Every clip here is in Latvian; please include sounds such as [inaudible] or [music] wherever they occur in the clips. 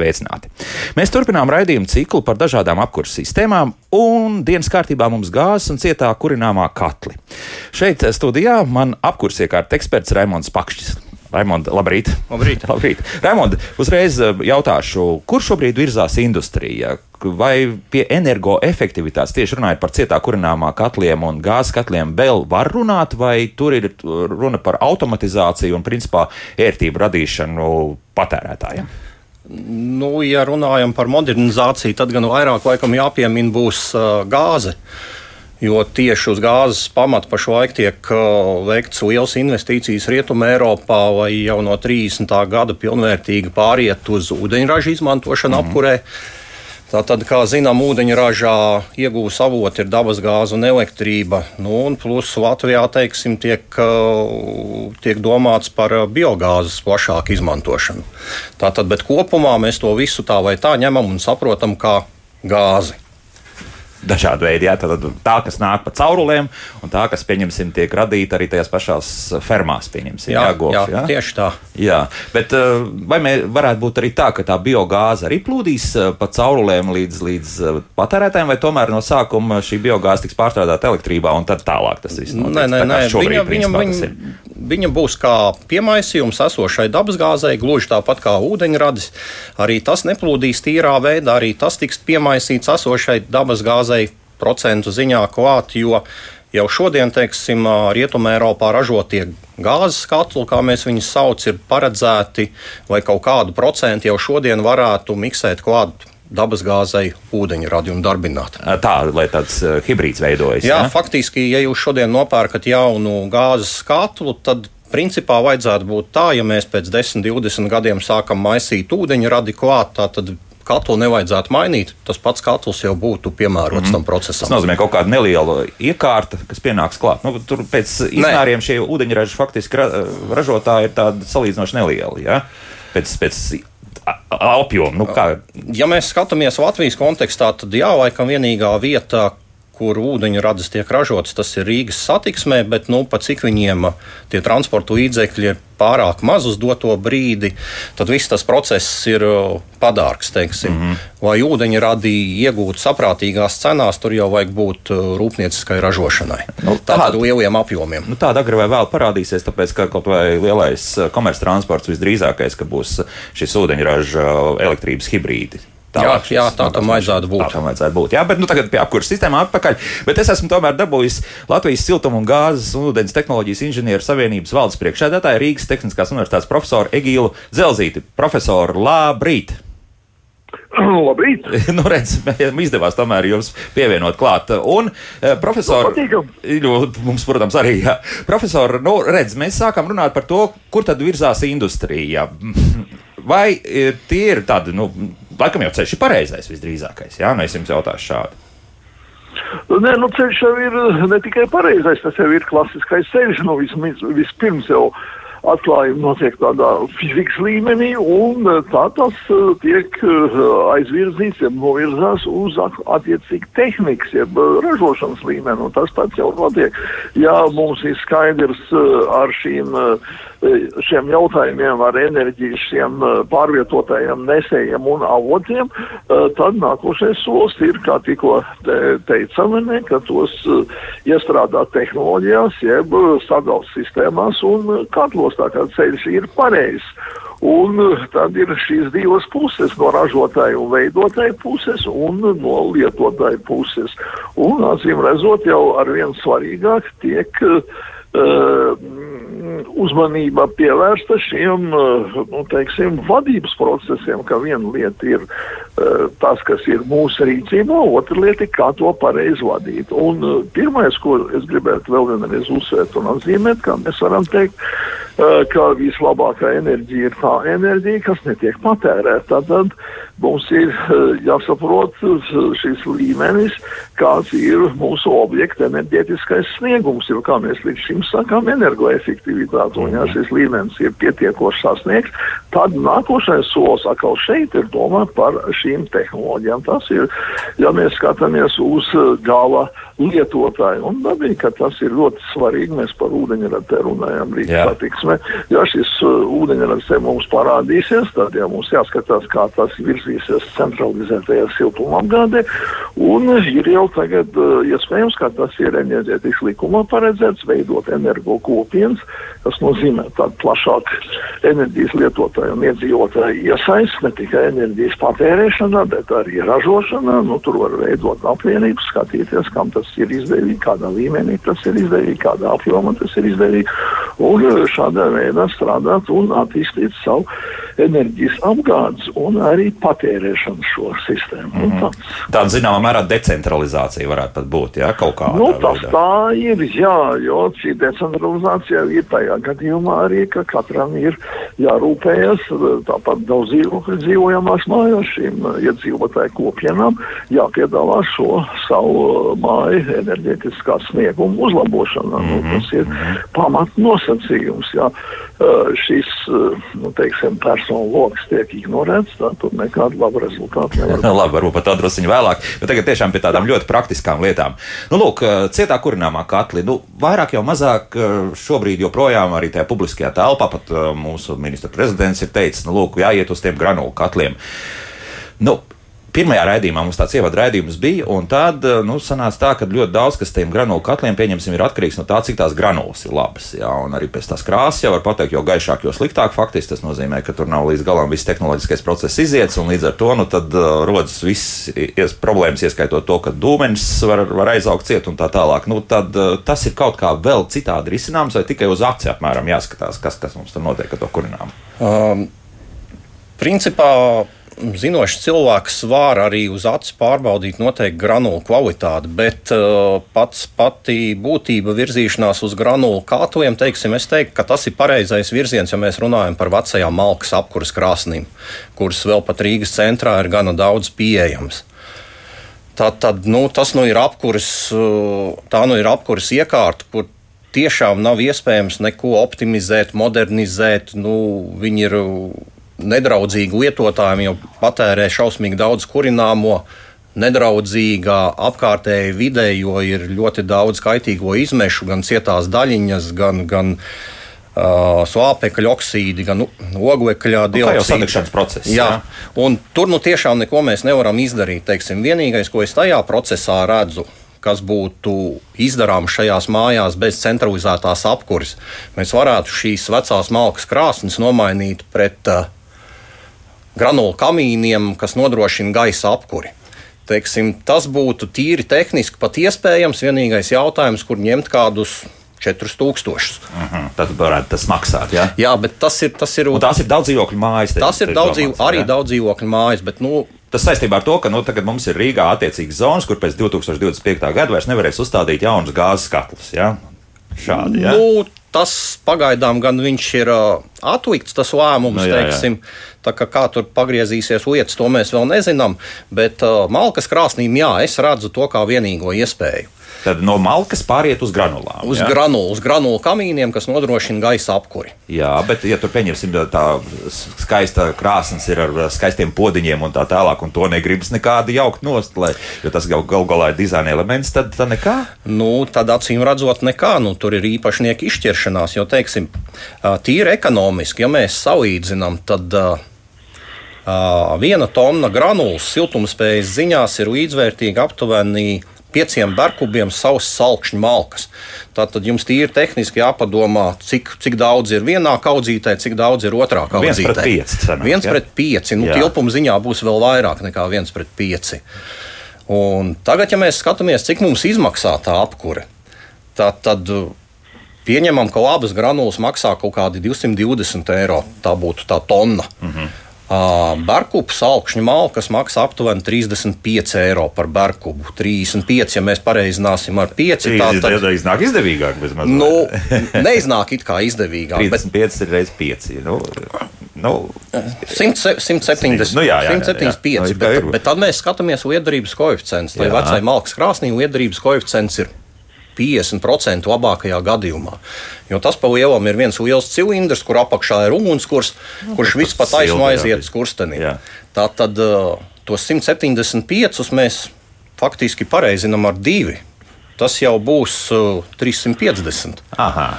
sveicināti! Mēs turpinām raidījumu ciklu par dažādām apkurses sistēmām, un dienas kārtībā mums gāzes un cietā kurināmā katli. Šeit studijā man apkurses iekārta eksperts Raimons Pakšķis. Raimonda, labrīt. Labrīt. [laughs] labrīt. Raimonda, uzreiz eh, jautāšu, kur šobrīd virzās industrija? Vai pie energoefektivitātes, tieši runājot par cietā kurināmā katliem un gāzes katliem, vēl var runāt, vai tur ir runa par automatizāciju un, principā, ērtību radīšanu patērētājiem? Nu, ja runājam par modernizāciju, tad gan vairāk laikam jāpiemina būs uh, gāze. Jo tieši uz gāzes pamata pašlaik tiek uh, veikts liels investīcijas Rietumē, Eiropā, lai jau no 30. gada pilnvērtīgi pāriet uz ūdeņraža izmantošanu mm -hmm. apkurē. Tātad, kā zinām, ūdeņražā iegūs avoti ir dabasgāze un elektrība. Nu, un plus Latvijā teiksim, tiek, tiek domāts par biogāzes plašāku izmantošanu. Tātad, bet kopumā mēs to visu tā vai tā ņemam un saprotam kā gāzi dažādi veidi. Jā, tad tā, kas nāk pa caurulēm, un tā, kas, pieņemsim, tiek radīta arī tajās pašās fermās, pieņemsim, jā, jā, govs, jā, jā, tieši tā. Jā, bet eh, vai varētu būt arī tā, ka tā biogāze arī plūdīs eh, pa caurulēm līdz, līdz eh, patērētājiem, vai tomēr no sākuma šī biogāze tiks pārstrādāta elektrībā un tad tālāk tas viss notiks? Nē, nē, nē, viņa, viņa, viņa, viņa būs kā piemaisījums esošai dabasgāzei, gluži tāpat kā ūdeņradis. Arī tas neplūdīs tīrā veidā, arī tas tiks piemaisīts esošai dabasgāzei gāzei procentu ziņā klāt, jo jau šodien, teiksim, Rietumē Eiropā ražotie gāzes katli, kā mēs viņus saucam, ir paredzēti, lai kaut kādu procentu jau šodien varētu miksēt klāt dabasgāzei ūdeņradi un darbināt. Tā, lai tāds hibrīds veidojas. Jā, ja? faktiski, ja jūs šodien nopērkat jaunu gāzes katlu, tad principā vajadzētu būt tā, ja mēs pēc 10, 20 gadiem sākam maisīt ūdeņradi klāt, tad katlu nevajadzētu mainīt. Tas pats katls jau būtu piemērots mm. tam procesam. Tas nozīmē kaut kādu nelielu iekārtu, kas pienāks klāt. Nu, tur pēc izmēriem šie ūdeņraži faktiski ra ražotāji ir tādi salīdzinoši nelieli. Ja? Pēc, pēc apjomu. Nu, kā... ja mēs skatāmies Latvijas kontekstā, tad jā, laikam vienīgā vieta, kur ūdeņradas tiek ražotas, tas ir Rīgas satiksmē, bet nu, pat cik viņiem tie transporta līdzekļi ir pārāk maz uz doto brīdi, tad viss tas process ir padārgs. Teiksim. Mm -hmm. Lai ūdeņradi iegūtu saprātīgās cenās, tur jau vajag būt rūpnieciskai ražošanai. Nu, Tādiem lieliem apjomiem. Nu, tāda agri vai vēl parādīsies, tāpēc ka kaut vai lielais komerctransports visdrīzākais, ka būs šis ūdeņraža elektrības hibrīdi. Tālāk, jā, jā, tā tam vajadzētu būt. Tā tam vajadzētu būt. Jā, bet nu, tagad pie apkurses sistēmām atpakaļ. Bet es esmu tomēr dabūjis Latvijas siltuma un gāzes un ūdens tehnoloģijas inženieru savienības valdes priekšsēdētāju Rīgas Tehniskās universitātes profesoru Egīlu Zelzīti. Profesoru, labrīt! Labrīt! nu, [laughs] redz, [laughs] izdevās tomēr jums pievienot klāt. Un, eh, profesor, nu, mums, protams, arī, jā. Profesor, nu, redz, mēs sākam runāt par to, kur tad virzās industrija. [laughs] Vai eh, tie ir tādi, nu, laikam jau ceļš ir pareizais visdrīzākais. Jā, nu es jums jautāšu šādi. Nē, nu ceļš jau ir ne tikai pareizais, tas jau ir klasiskais ceļš. Nu, vismaz, vispirms jau atklājumi notiek tādā fizikas līmenī, un tā tas tiek aizvirzīts, jeb novirzās uz attiecīgi tehnikas, jeb ražošanas līmeni, un tas pats jau notiek. Ja mums ir skaidrs ar šīm šiem jautājumiem ar enerģiju, šiem eh, pārvietotajiem nesējiem un avotiem, eh, tad nākošais solis ir, kā tikko te, teicam, ne, ka tos eh, iestrādāt tehnoloģijās, jeb sadals sistēmās un katlos tā kā ceļš ir pareizs. Un tad ir šīs divas puses, no ražotāja un veidotāja puses un no lietotāja puses. Un, acīm redzot, jau ar vien svarīgāk tiek uh, uzmanība pievērsta šiem, nu, teiksim, vadības procesiem, ka viena lieta ir tas, kas ir mūsu rīcībā, otra lieta ir, kā to pareizi vadīt. Un pirmais, ko es gribētu vēl vienreiz uzsvērt un atzīmēt, kā mēs varam teikt, ka vislabākā enerģija ir tā enerģija, kas netiek patērēta. Tad mums ir jāsaprot šis līmenis, kāds ir mūsu objekta enerģētiskais sniegums. Jo, kā mēs līdz šim sakām, energoefektivitāte un ja šis līmenis ir pietiekoši sasniegts, tad nākošais solis atkal šeit ir domāt par šīm tehnoloģijām. Tas ir, ja mēs skatāmies uz gala lietotāju, un dabīgi, ka tas ir ļoti svarīgi, mēs par ūdeņradu te runājam rīt satiksmē. Ja šis uh, ūdeņrads te mums parādīsies, tad ja mums jāskatās, kā tas virzīsies centralizētajā siltumapgādē, un ir jau tagad uh, iespējams, ka tas ir enerģētikas likumā paredzēts veidot energo kopienas, tas nozīmē tādu plašāku enerģijas lietotāju un iedzīvotāju iesaist ne tikai enerģijas patērēšanā, bet arī ražošanā. Nu, tur var veidot apvienības, skatīties, kam tas ir izdevīgi, kādā līmenī tas ir izdevīgi, kādā apjomā tas ir izdevīgi. Un šādā veidā strādāt un attīstīt savu enerģijas apgādes un arī patērēšanas šo sistēmu. Mm -hmm. Tāda zināmā mērā decentralizācija varētu pat būt, jā, kaut kādā nu, tas veidā. tā ir, jā, jo šī decentralizācija ir tajā gadījumā arī, ka katram ir jārūpējas, tāpat daudz dzīvojamās mājās šīm iedzīvotāju kopienām jāpiedāvā šo savu māju enerģētiskā snieguma uzlabošanā. Mm -hmm. nu, tas ir mhm. pamat nosacījums. Jā. Šis, nu, teiksim, personu lokus tiek ignorēts, tad tur nekāda laba rezultāta nevar [laughs] būt. Labi, varbūt pat tā druskuļi vēlāk, bet tagad tiešām pie tādām ļoti praktiskām lietām. Nu, lūk, cietā kurināmā katli, nu, vairāk jau mazāk šobrīd joprojām arī tajā publiskajā telpā, pat mūsu ministra prezidents ir teicis, nu, lūk, jāiet uz tiem granulu katliem. Nu, Pirmajā raidījumā mums tāds ievadu raidījums bija, un tad eh, nu, sanāca tā, ka ļoti daudz kas tiem granulu katliem, pieņemsim, ir atkarīgs no tā, cik tās granulas ir labas. Jā, un arī pēc tās krāsas jau var pateikt, jo gaišāk, jo sliktāk. Faktiski tas nozīmē, ka tur nav līdz galam viss tehnoloģiskais process iziets, un līdz ar to nu, tad, uh, rodas viss ies, problēmas, ieskaitot to, ka dūmenis var, var aizaugt ciet un tā tālāk. Nu, tad uh, tas ir kaut kā vēl citādi risināms, vai tikai uz aci apmēram jāskatās, kas, kas mums tur notiek ar to kurināmu. Um, principā zinošs cilvēks var arī uz acis pārbaudīt noteikti granulu kvalitāti, bet uh, pats pati būtība virzīšanās uz granulu kātuviem, teiksim, es teiktu, ka tas ir pareizais virziens, ja mēs runājam par vecajām malkas apkuras krāsnīm, kuras vēl pat Rīgas centrā ir gana daudz pieejams. Tā tad, nu, tas nu ir apkuras, uh, tā nu ir apkuras iekārta, kur tiešām nav iespējams neko optimizēt, modernizēt. Nu, viņi ir nedraudzīgi lietotājiem, jo patērē šausmīgi daudz kurināmo. Nedraudzīgā apkārtējā vidē, jo ir ļoti daudz kaitīgo izmešu, gan cietās daļiņas, gan, gan uh, slāpekļa oksīdi, gan oglekļa dioksīdi. Tā jau ir sadegšanas process. Jā, jā. un tur nu tiešām neko mēs nevaram izdarīt. Teiksim, vienīgais, ko es tajā procesā redzu, kas būtu izdarāms šajās mājās bez centralizētās apkuras, mēs varētu šīs vecās malkas krāsnes nomainīt pret uh, granulu kamīniem, kas nodrošina gaisa apkuri. Teiksim, tas būtu tīri tehniski pat iespējams. Vienīgais jautājums, kur ņemt kādus 4000. Uh -huh. Tad varētu tas maksāt. Ja? Jā, bet tas ir. Tas ir, Un tās ir daudz dzīvokļu mājas. Te, tas ir daudz dzīvokļu, arī ja? daudz dzīvokļu mājas. Bet, nu, Tas saistībā ar to, ka nu, tagad mums ir Rīgā attiecīgas zonas, kur pēc 2025. gada vairs nevarēs uzstādīt jaunus gāzes katlus. Ja? Šādi, ja? nu, tas pagaidām gan viņš ir uh, atlikts, tas lēmums, nu, jā, teiksim. Jā Tā kā, kā tur pagriezīsies lietas, to mēs vēl nezinām. Bet uh, malkas krāsnīm, jā, es redzu to kā vienīgo iespēju. Tad no malkas pāriet uz granulām. Uz, ja? granulu, uz granulu kamīniem, kas nodrošina gaisa apkuri. Jā, bet, ja tur pieņemsim tā skaista krāsnes ir ar skaistiem podiņiem un tā tālāk, un to negribas nekādi jaukt nost, lai, jo tas gal, gal galā ir dizaina elements, tad tā nekā? Nu, tad acīm redzot, nekā. Nu, tur ir īpašnieki izšķiršanās, jo, teiksim, tīri ekonomiski, ja mēs salīdzinām, tad. Uh, Viena tonna granulas siltumspējas ziņās ir līdzvērtīga aptuveni pieciem barkubiem savas salkšņu malkas. Tātad jums tīri tehniski jāpadomā, cik, cik daudz ir vienā kaudzītē, cik daudz ir otrā kaudzītē. Viens pret pieci. Sanāk, viens ja? pret pieci. Nu, tilpuma ziņā būs vēl vairāk nekā viens pret pieci. Un tagad, ja mēs skatāmies, cik mums izmaksā tā apkure, tā, tad pieņemam, ka labas granulas maksā kaut kādi 220 eiro. Tā būtu tā tonna. Mm -hmm. Barkupas augšņu malkas maksā aptuveni 35 eiro par barkubu. 35, ja mēs pareizināsim ar 5. Tā tad iznāk izdevīgāk. Nu, [laughs] neiznāk it kā izdevīgāk. 35 bet... ir reizes 5. Nu, Nu, 100, 170, nu, jā, jā, jā, 175. jā. Nu, bet, bet tad mēs skatāmies liederības koeficients. Lai Jā. vecai malkas krāsnī liederības koeficients ir 50% labākajā gadījumā. Jo tas pa lielam ir viens liels cilindrs, kur apakšā ir ugunskurs, kurš viss pa taisnu aiziet uz kursteni. Jā. Tā tad tos 175 mēs faktiski pareizinām ar divi. Tas jau būs uh, 350. aha.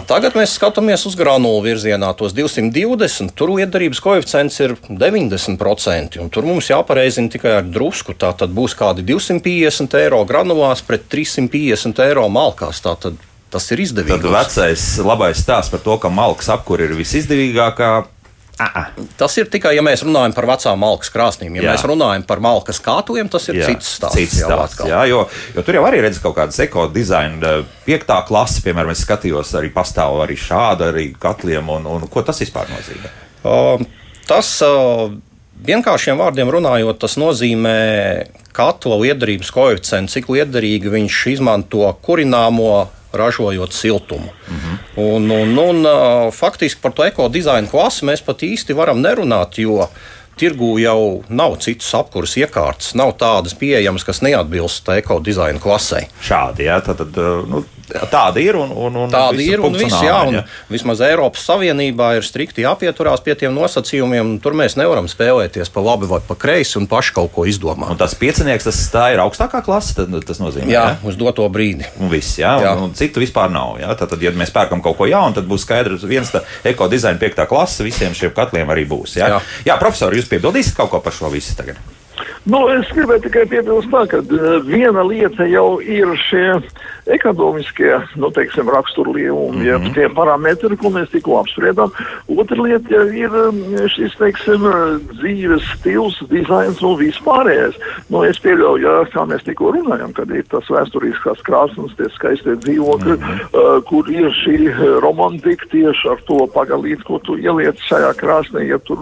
Tagad mēs skatāmies uz granulu virzienā, tos 220. Tur liederības koeficients ir 90%. un Tur mums jāpareizina tikai ar drusku. Tā tad būs kādi 250 eiro granulās pret 350 eiro malkās. Tā tad tas ir izdevīgi. Tad vecais labais stāsts par to, ka malks apkur ir visizdevīgākā. Ah, Tas ir tikai, ja mēs runājam par vecām malkas krāsnīm. Ja Jā. jā. mēs runājam par malkas kātuviem, tas ir jā, cits stāsts. Cits stāsts atkal. jā, jo, jo tur jau arī redz kaut kādas ekodizaina piektā klase, piemēram, es skatījos, arī pastāv arī šāda arī katliem, un, un ko tas vispār nozīmē? Uh, Tas uh, vienkāršiem vārdiem runājot, tas nozīmē katla liederības koeficientu, cik liederīgi viņš izmanto kurināmo. Ražojot siltumu. Mm -hmm. un, un, un, faktiski par to ekodizaina klasi mēs pat īsti varam nerunāt, jo tirgū jau nav citas apkuras iekārtas, nav tādas pieejamas, kas neatbilst ekodizaina klasei. Šādi, jā, tad, tad nu, tāda ir un, un, un Tāda ir un āmen, jā, un jā. vismaz Eiropas Savienībā ir strikti jāpieturās pie tiem nosacījumiem. Tur mēs nevaram spēlēties pa labi vai pa kreisi un paši kaut ko izdomāt. Un tas piecinieks, tas tā ir augstākā klase, tad tas nozīmē. Jā, jā? uz doto brīdi. Un viss, jā, Jā. un, un citu vispār nav. Jā? Tad, tad, ja mēs pērkam kaut ko jaunu, tad būs skaidrs, viens ekodizaina piektā klase visiem šiem katliem arī būs. Jā. Jā. jā profesor, jūs piebildīsiet kaut ko par šo visu tagad? Nu, es gribēju tikai piebilst, tā, ka uh, viena lieta jau ir šie ekonomiskie nu, teiksim, raksturlielumi, mm -hmm. ja tie parametri, ko mēs tikko apspriedām. Otra lieta ir um, šis teiksim, dzīves stils, dizains un vispārējais. Nu, es pieļauju, ja, kā mēs tikko runājam, kad ir tas vēsturiskās krāsnes, tie skaistie dzīvokļi, mm -hmm. uh, kur ir šī romantika tieši ar to pagalīti, ko tu ieliec šajā krāsnī, ja tur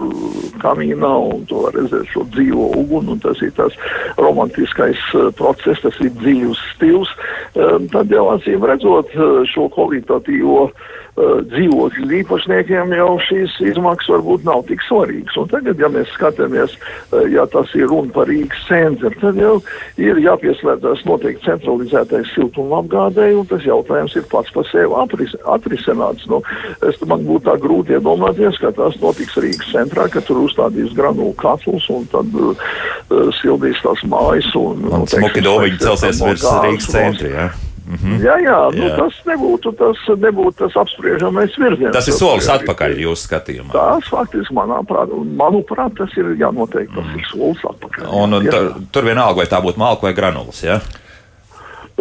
kamīnā un tu redzēt šo dzīvo uguni. Tas ir tas romantiskais uh, process, tas ir dzīves stils. Um, tad jau acīm redzot uh, šo kvalitatīvo uh, dzīvokļu īpašniekiem jau šīs izmaksas varbūt nav tik svarīgas. Un tagad, ja mēs skatāmies, uh, ja tas ir runa par Rīgas centru, tad jau ir jāpieslēdzas noteikti centralizētais siltumapgādēji, un tas jautājums ir pats par sevi apris, atrisināts. Nu, es man būtu tā grūti iedomāties, ka tas notiks Rīgas centrā, ka tur uzstādīs granulu katlus un tad uh, sildīs tās mājas. Un, Un smuki doviņi celsies virs Rīgas centra. Jā. Mhm. Jā, jā, nu, Jā. tas nebūtu tas, nebūtu tas apspriežamais virziens. Tas ir solis ir- atpakaļ jūsu skatījumā. Tas faktiski, manāprāt, manuprāt, tas ir jānoteikti, tas ir solis atpakaļ. Mhm. Un, un Jā. tur, tur vienalga, vai tā būtu malka vai granulas. Ja?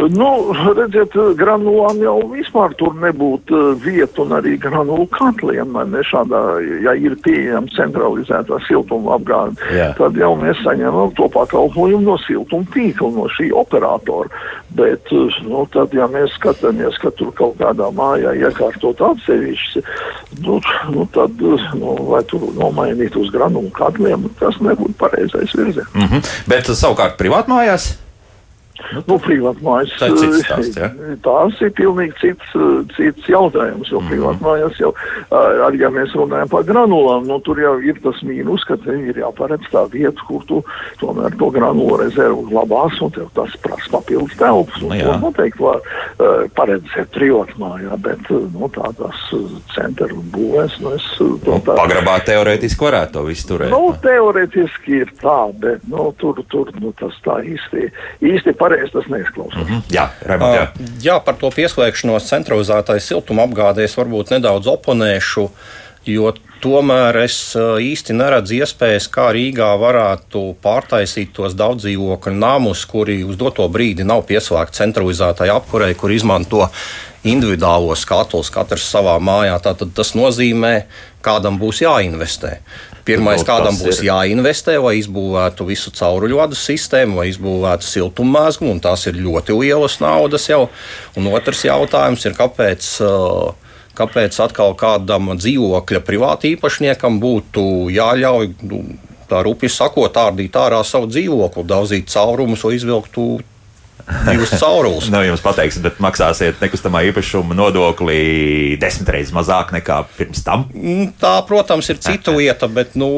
Nu, redziet, granulām jau vispār tur nebūtu uh, vietu un arī granulu katliem. Ne, šādā, ja ir pieejama centralizētā siltuma apgāde, Jā. tad jau mēs saņemam to pakalpojumu no siltuma tīkla, no šī operatora. Bet, uh, nu, tad, ja mēs skatāmies, ka tur kaut kādā mājā iekārtot atsevišķi, nu, nu, tad, uh, nu, vai tur nomainīt uz granulu katliem, tas nebūtu pareizais virziens. Mm -hmm. Bet savukārt privātmājās. Nu, privātmājas. Tā ir cits stāsts, ja? Tās ir pilnīgi cits, uh, cits jautājums, jo mm -hmm. privātmājas jau, uh, arī ja mēs runājam par granulām, nu, tur jau ir tas mīnus, ka te ir jāparedz tā vieta, kur tu tomēr to granulu rezervu glabās, un tev tas prasa papildus telpas. Nu, to noteikti var uh, paredzēt privātmājā, bet nu, tādās uh, centru būvēs, nu, es to tā. Pagrabā teorētiski varētu to visu turēt. Nu, teorētiski ir tā, bet nu, tur, tur nu, tas tā īsti, īsti pareizi tas neizklausās. Mhm. Jā, Raimond, jā. Uh, Jā, par to pieslēgšanos centralizētai siltuma apgādē es varbūt nedaudz oponēšu, jo tomēr es uh, īsti neredzu iespējas, kā Rīgā varētu pārtaisīt tos daudzdzīvokļu namus, kuri uz doto brīdi nav pieslēgti centralizētai apkurei, kur izmanto individuālos katlus, katrs savā mājā. Tātad tas nozīmē, kādam būs jāinvestē. Pirmais, Nu, kādam būs ir- jāinvestē, lai izbūvētu visu cauruļvadu sistēmu, lai izbūvētu siltummēslu, un tās ir ļoti lielas naudas jau. Un otrs jautājums ir, kāpēc. uh, Kāpēc atkal kādam dzīvokļa privātīpašniekam būtu jāļauj, nu, tā rupi sakot, tārdīt ārā savu dzīvokli, daudzīt caurumus, lai izvilktu divus caurumus. nu, jums pateiks, bet maksāsiet nekustamā īpašuma nodokli desmit reizes mazāk nekā pirms tam. Mm, tā, protams, ir cita lieta, bet nu,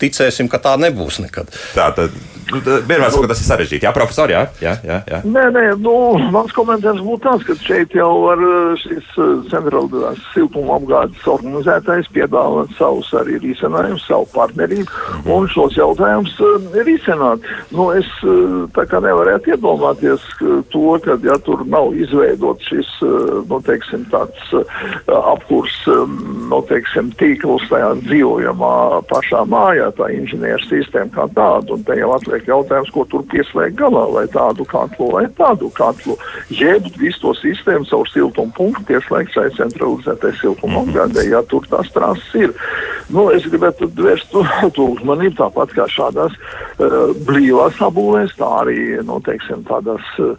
ticēsim, ka tā nebūs nekad. Tā tad nu, vienmēr sakot, tas ir sarežģīti. Jā, profesor, jā, jā, jā. jā. Nē, nē, nu, mans komentārs būtu tāds, ka šeit jau var šis centralizētās siltuma apgādes organizētājs piedāvāt savus arī risinājumus, savu partnerību mhm. un šos jautājumus risināt. Nu, es tā kā nevarētu iedomāties to, ka, ja tur nav izveidot šis, nu, teiksim, tāds apkurs, nu, teiksim, tīkls tajā dzīvojamā pašā mājā, tā inženieru sistēma kā tāda, un te jau atliek jautājums, ko tur pieslēgt galā, vai tādu katlu, vai tādu katlu, jeb visu to sistēmu caur siltumu punktu pieslēgt šai centralizētai siltuma mhm. apgādē, ja tur tās trāsas ir. Nu, es gribētu vērst to uzmanību tāpat kā šādās uh, blīvās apbūvēs, tā arī, nu, teiksim, tādās uh,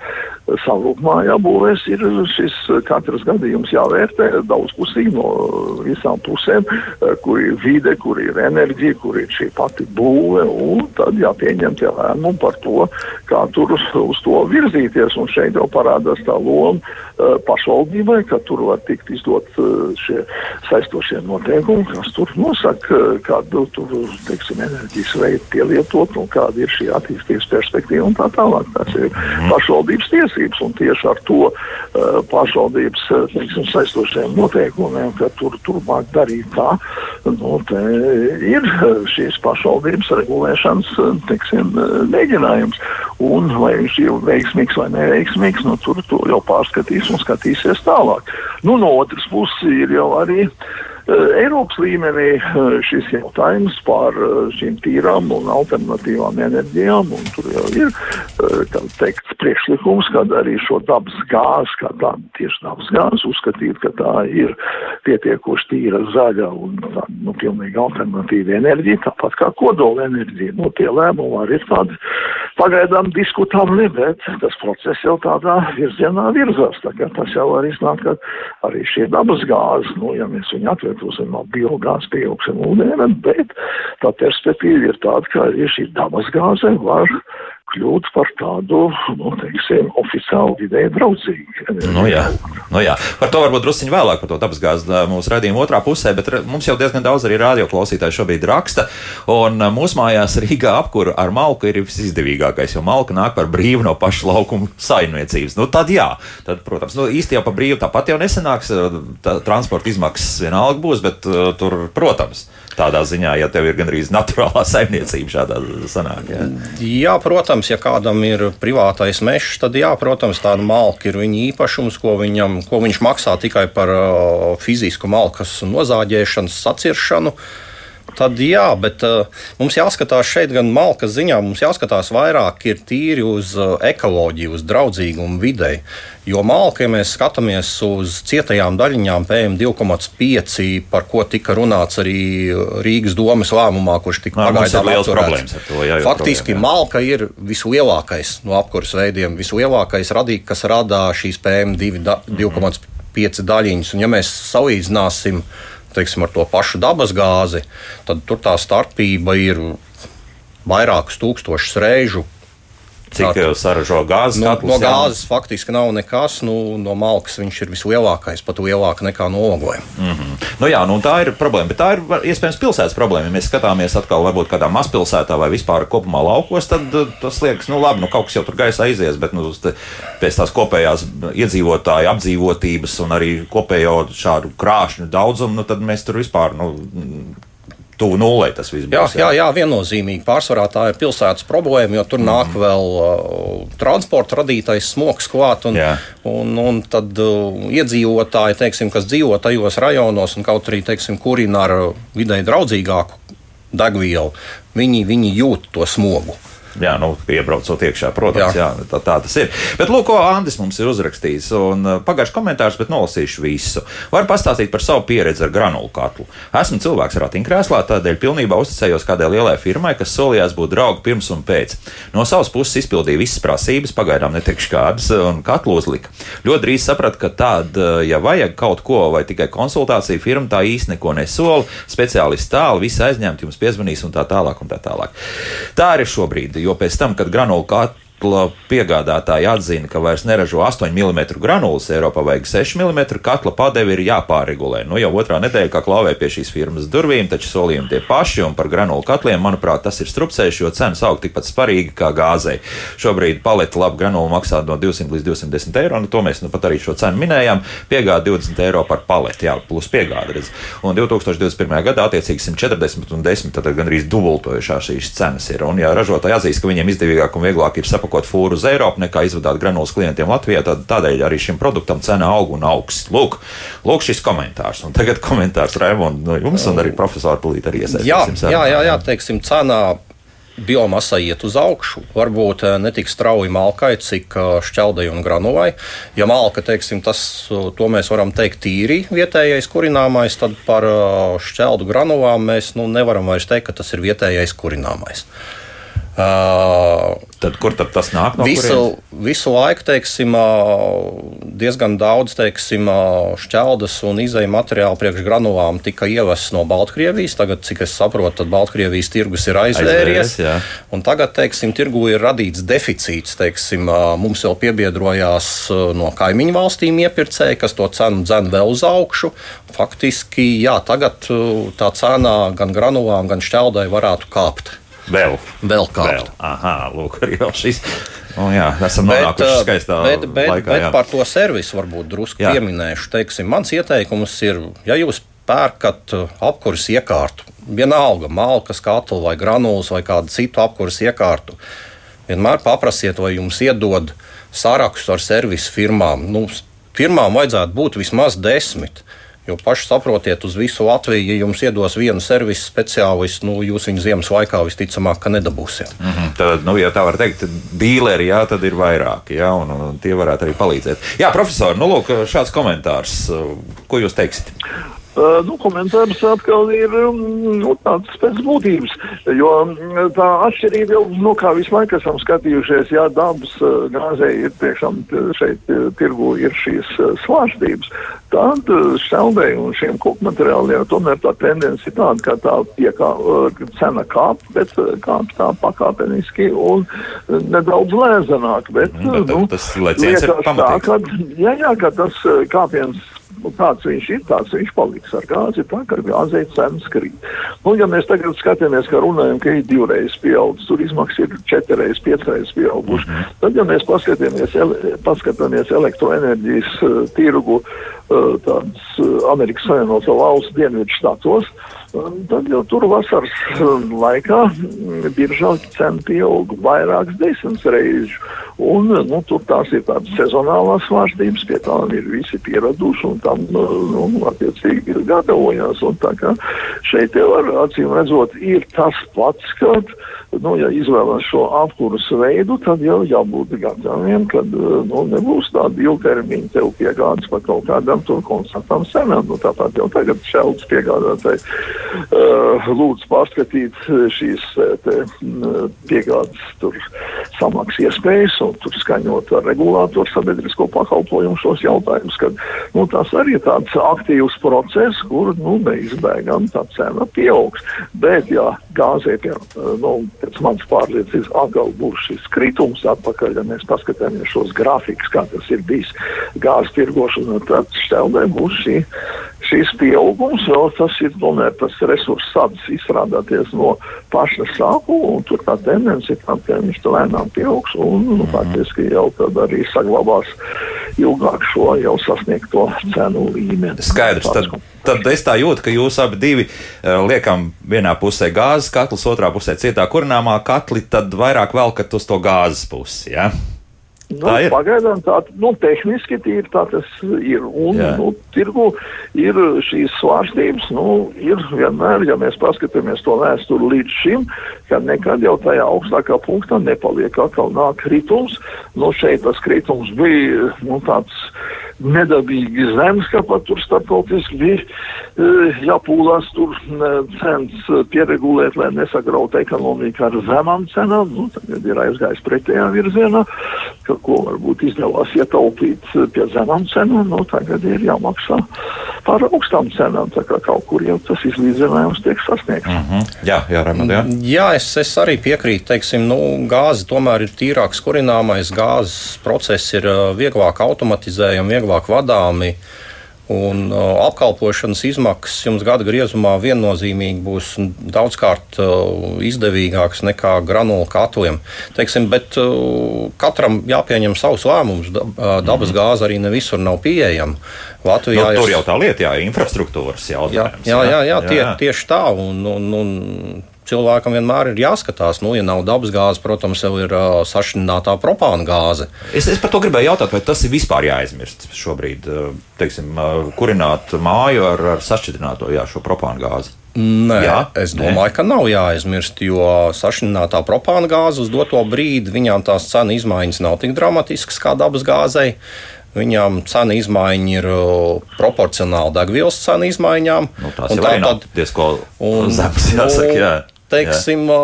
savrupmāju apbūvēs ir šis katrs gadījums jāvērtē daudzpusīgi no visām pusēm, kur ir vide, kur ir enerģija, kur ir šī pati būve, un tad jāpieņem tie lēmumi par to, kā tur uz, to virzīties. Un šeit jau parādās tā loma uh, pašvaldībai, ka tur var tikt izdot uh, šie saistošie noteikumi, kas tur nosaka, uh, kādu tur, teiksim, enerģijas veidu pielietot un kāda ir šī attīstības perspektīva un tā tālāk. Tas ir mhm. pašvaldības tiesības un tieši ar to pašvaldības, teiksim, saistošiem noteikumiem, ka tur turpmāk darīt tā, nu, te ir šīs pašvaldības regulēšanas teiksim, mēģinājums. Un vai viņš ir veiksmīgs vai neveiksmīgs, nu, tur to jau pārskatīs un skatīsies tālāk. Nu, no otras puses ir jau arī uh, Eh, Eiropas līmenī eh, šis jautājums par eh, šīm tīrām un alternatīvām enerģijām, un tur jau ir teikt, priekšlikums, kad arī šo dabas gāzi, kā tādu tieši dabas gāzi, uzskatīt, ka tā ir pietiekoši tīra zaļa un tā, nu, pilnīgi alternatīva enerģija, tāpat kā kodola enerģija. Nu, tie lēmumi arī ir tādi pagaidām diskutabli, bet tas process jau tādā virzienā virzās. Tā tas jau var iznākt, ka arī šie dabas gāzes, nu, ja mēs viņu atveram, protams, no biogāzes pieaugsim ūdeni, bet tā perspektīva ir tāda, ka arī šī dabas gāze var kļūt par tādu, nu, teiksim, oficiālu vidēji draudzīgu. Nu jā, nu jā, par to varbūt drusciņi vēlāk, par to dabasgāzi mūsu redzījuma otrā pusē, bet mums jau diezgan daudz arī radioklausītāji šobrīd raksta, un mūsu mājās Rīgā apkura ar malku ir visizdevīgākais, jo malka nāk par brīvu no paša laukuma saimniecības. Nu tad jā, tad, protams, nu, īsti jau par brīvu tāpat jau nesanāks, tā, transporta izmaksas vienalga būs, bet uh, tur, protams, tādā ziņā, ja tev ir gandrīz naturālā saimniecība šādā sanāk. Jā, jā protams, ja kādam ir privātais mežs, tad jā, protams, tāda malka ir viņa īpašums, ko, viņam, ko viņš maksā tikai par uh, fizisku malkas nozāģēšanas, saciršanu. Tad jā, bet uh, mums jāskatās šeit gan malkas ziņā, mums jāskatās vairāk tīri uz uh, ekoloģiju, uz draudzīgumu videi. Jo malka, ja mēs skatāmies uz cietajām daļiņām, PM2,5, par ko tika runāts arī Rīgas domas lēmumā, kurš tika pagaidām apturēts. To, jā, Faktiski jā. malka ir vislielākais no apkurses veidiem, vislielākais radīt, kas rada šīs PM2,5 mm -hmm. daļiņas. Un ja mēs salīdzināsim teiksim, ar to pašu dabas gāzi, tad tur tā starpība ir vairākus tūkstošus reižu Cik jau saražo gāzes? No, katlus, no gāzes jā? faktiski nav nekas. Nu, no malkas viņš ir vislielākais, pat lielāks nekā no oglēm. Mm -hmm. nu, jā, nu, tā ir problēma. Bet tā ir iespējams pilsētas problēma. Ja mēs skatāmies atkal, varbūt kādā mazpilsētā vai vispār kopumā laukos, tad uh, tas liekas, nu labi, nu kaut kas jau tur gaisa aizies, bet nu, pēc tās kopējās iedzīvotāju apdzīvotības un arī kopējo šādu krāšņu daudzumu, nu, tad mēs tur vispār. Nu, tuvu nulē tas viss būs. Jā, jā, jā, viennozīmīgi. Pārsvarā tā ir pilsētas problēma, jo tur mm. nāk vēl uh, transporta radītais smogs klāt. Un, jā. un, un tad uh, iedzīvotāji, teiksim, kas dzīvo tajos rajonos un kaut arī teiksim, kurina ar vidēji draudzīgāku degvielu, viņi, viņi jūt to smogu. Jā, nu, iebraucot iekšā, protams, jā. Jā, tā, tā tas ir. Bet, lūk, ko Andris mums ir uzrakstījis. Uh, pagājušajā komentārs, bet nolasīšu visu. Varu pastāstīt par savu pieredzi ar granulu katlu. Esmu cilvēks ratiņkrēslā, tādēļ pilnībā uzticējos kādai lielai firmai, kas solījās būt draugi pirms un pēc. No savas puses izpildīja visas prasības, pagaidām netikšu kādas, un katlu uzlika. Ļoti drīz sapratu, ka tāda, uh, ja vajag kaut ko vai tikai konsultāciju, firma tā īsti neko nesola, speciālisti tālu, visi aizņemti, jums piezvanīs un tā tālāk. Un tā, tālāk. tā arī šobrīd jo pēc tam, kad granulu katla piegādātāji atzina, ka vairs neražo 8 mm granulas, Eiropā vajag 6 mm katla padevi ir jāpāregulē. Nu, jau otrā nedēļa, kā klauvē pie šīs firmas durvīm, taču solījumi tie paši, un par granulu katliem, manuprāt, tas ir strupceļš, jo cenas aug tikpat sparīgi kā gāzei. Šobrīd paleta labu granulu maksā no 200 līdz 210 eiro, nu to mēs nu pat arī šo cenu minējām. Piegāda 20 eiro par paleti, jā, plus piegāda. Redz. Un 2021. gadā attiecīgi 140 un 10, tad gandrīz dubultojušās šīs cenas ir. Un, ja ražotāji atzīst, ka viņiem izdevīgāk un vieglāk ir saprast, nopakot fūru uz Eiropu, nekā izvadāt granulas klientiem Latvijā. Tad, tādēļ arī šim produktam cena aug un augs. Lūk, lūk šis komentārs. Un tagad komentārs Raimond no jums un arī profesora Pulīt arī iesaistīsim. Jā, jā, jā, jā, teiksim, cenā biomasa iet uz augšu. Varbūt eh, ne tik strauji malkai, cik eh, šķeldai un granulai. Ja malka, teiksim, tas, eh, to mēs varam teikt tīri vietējais kurināmais, tad par šķeldu granulām mēs nu, nevaram vairs teikt, ka tas ir vietējais kurināmais. Uh, tad, kur tad tas nāk? No visu, kurienes? visu laiku teiksim, diezgan daudz teiksim, šķeldas un izēju materiālu priekš granulām tika ievests no Baltkrievijas. Tagad, cik es saprotu, tad Baltkrievijas tirgus ir aizvēries. aizvēries tagad teiksim, tirgu ir radīts deficīts. Teiksim, mums jau piebiedrojās no kaimiņu valstīm iepirkēji, kas to cenu dzen vēl uz augšu. Faktiski jā, tagad tā cena gan granulām, gan šķeldai varētu kāpt. Vēl, vēl. Vēl. Aha, lūk, arī vēl šis. Nu, jā, esam nonākuši skaistā bet, bet, laikā. Bet jā. par to servisu varbūt drusku jā. pieminēšu. Teiksim, mans ieteikums ir, ja jūs pērkat apkurses iekārtu, vienalga malkas katlu vai granulas vai kādu citu apkurses iekārtu, vienmēr paprasiet, vai jums iedod sarakstu ar servisu firmām. Nu, firmām vajadzētu būt vismaz desmit. Jo paši saprotiet, uz visu Latviju, ja jums iedos vienu servisu speciālistu, nu, jūs viņu ziemas laikā visticamāk nedabūsiet. Mm -hmm. Tad, nu, ja tā var teikt, dīleri, jā, tad ir vairāki, jā, un, un tie varētu arī palīdzēt. Jā, profesori, nu, lūk, šāds komentārs. Ko jūs teiksiet? Uh, nu, komentārs atkal ir um, nu, tāds pēc būtības, jo mm, tā atšķirība jau, nu, kā visu laiku esam skatījušies, jā, dabas uh, gāzē ir tiešām šeit tirgu ir šīs svārstības, tad šķeldē un šiem koku materiāliem tomēr tā tendence ir tāda, ka tā piekā, cena kāp, bet kāp tā pakāpeniski un nedaudz lēzenāk, bet, mm, nu, tas, lai liekas tā, ka, jā, jā, ka tas kāpiens nu, tāds viņš ir, tāds viņš paliks ar gāzi, tā kā gāzei cenas krīt. Nu, ja mēs tagad skatāmies, ka runājam, ka ir divreiz pieaudzis, tur izmaksas ir četreiz, piecreiz pieauguši, mm -hmm. tad, ja mēs paskatāmies, ele, paskatāmies elektroenerģijas uh, tirgu uh, tādas uh, Amerikas Savienoto valstu dienvidu štatos, tad jau tur vasaras laikā biržā cena pieauga vairākas desmit reizes. Un, nu, tur tās ir tādas sezonālās svārstības, pie tām ir visi pieraduši un tam, nu, attiecīgi, ir gatavojās. Un tā kā šeit jau ar acīm redzot ir tas pats, kad, nu, ja izvēlas šo apkurus veidu, tad jau jābūt gataviem, kad, nu, nebūs tāda ilgtermiņa tev piegādes par kaut kādām tur konstantām cenām. Nu, tāpat jau tagad šelds piegādātāji uh, lūdzu pārskatīt šīs te, piegādes tur samaksas iespējas un tur skaņot ar regulātoru sabiedrisko pakalpojumu šos jautājumus, kad nu, tas arī ir tāds aktīvs process, kur nu, neizbēgami tā cena pieaugs. Bet, ja gāzē, pie, nu, pēc manas pārliecības, atkal būs šis kritums atpakaļ, ja mēs paskatāmies šos grafikus, kā tas ir bijis gāzes tirgošanā, tad šķeldē būs šī šīs pieaugums, vēl tas ir tomēr tas resurss sācis izstrādāties no paša sākuma, un tur tā tendence ir tāda, ka viņš lēnām pieaugs, un nu, mhm. faktiski jau tad arī saglabās ilgāk šo jau sasniegto cenu līmeni. Skaidrs, tad, tad es tā jūtu, ka jūs abi divi uh, liekam vienā pusē gāzes katls, otrā pusē cietā kurināmā katli, tad vairāk velkat uz to gāzes pusi, ja? Nu, pagaidām tā, nu, tehniski tīri tā tas ir. Un, Jā. nu, tirgu ir šīs svārstības, nu, ir vienmēr, ja mēs paskatāmies to vēsturi līdz šim, ka nekad jau tajā augstākā punktā nepaliek atkal nāk kritums. Nu, šeit tas kritums bija, nu, tāds nedabīgi zems, ka pat tur starptautiski bija uh, jāpūlās tur uh, cenas pieregulēt, lai nesagrautu ekonomiku ar zemām cenām. Nu, tagad ir aizgājis pretējā virzienā, ka ko varbūt izdevās ietaupīt pie zemām cenām, nu tagad ir jāmaksā par augstām cenām. Tā kā kaut kur jau tas izlīdzinājums tiek sasniegts. Mm -hmm. Jā, jā, Raimond, jā. jā es, es arī piekrītu. Teiksim, nu, gāze tomēr ir tīrāks kurināmais. Gāzes process ir vieglāk automatizējami, vieglāk vadāmi. Un uh, apkalpošanas izmaksas jums gada griezumā viennozīmīgi būs daudzkārt uh, izdevīgākas nekā granulu katliem. Teiksim, bet uh, katram jāpieņem savs lēmums. Uh, dabas -hmm. gāze arī ne visur nav pieejama. Latvijā nu, tur jau tā lieta, jā, infrastruktūras jautājums. Jā, jā, jā, jā, jā. Tie, tieši tā. Un, un, un, cilvēkam vienmēr ir jāskatās. Nu, ja nav dabas gāzes, protams, jau ir uh, sašķidrinātā propāna gāze. Es, es par to gribēju jautāt, vai tas ir vispār jāaizmirst šobrīd, teiksim, kurināt māju ar, ar šo propāna gāzi. Nē, Jā, es domāju, nē. ka nav jāaizmirst, jo sašķidrinātā propāna gāze uz doto brīdi viņām tās cenu izmaiņas nav tik dramatiskas kā dabas gāzei. Viņām cena izmaiņa ir proporcionāla degvielas cenu izmaiņām. Nu, tās jau tā, ir diezgan zemas, jāsaka. Jā teiksim, Jā.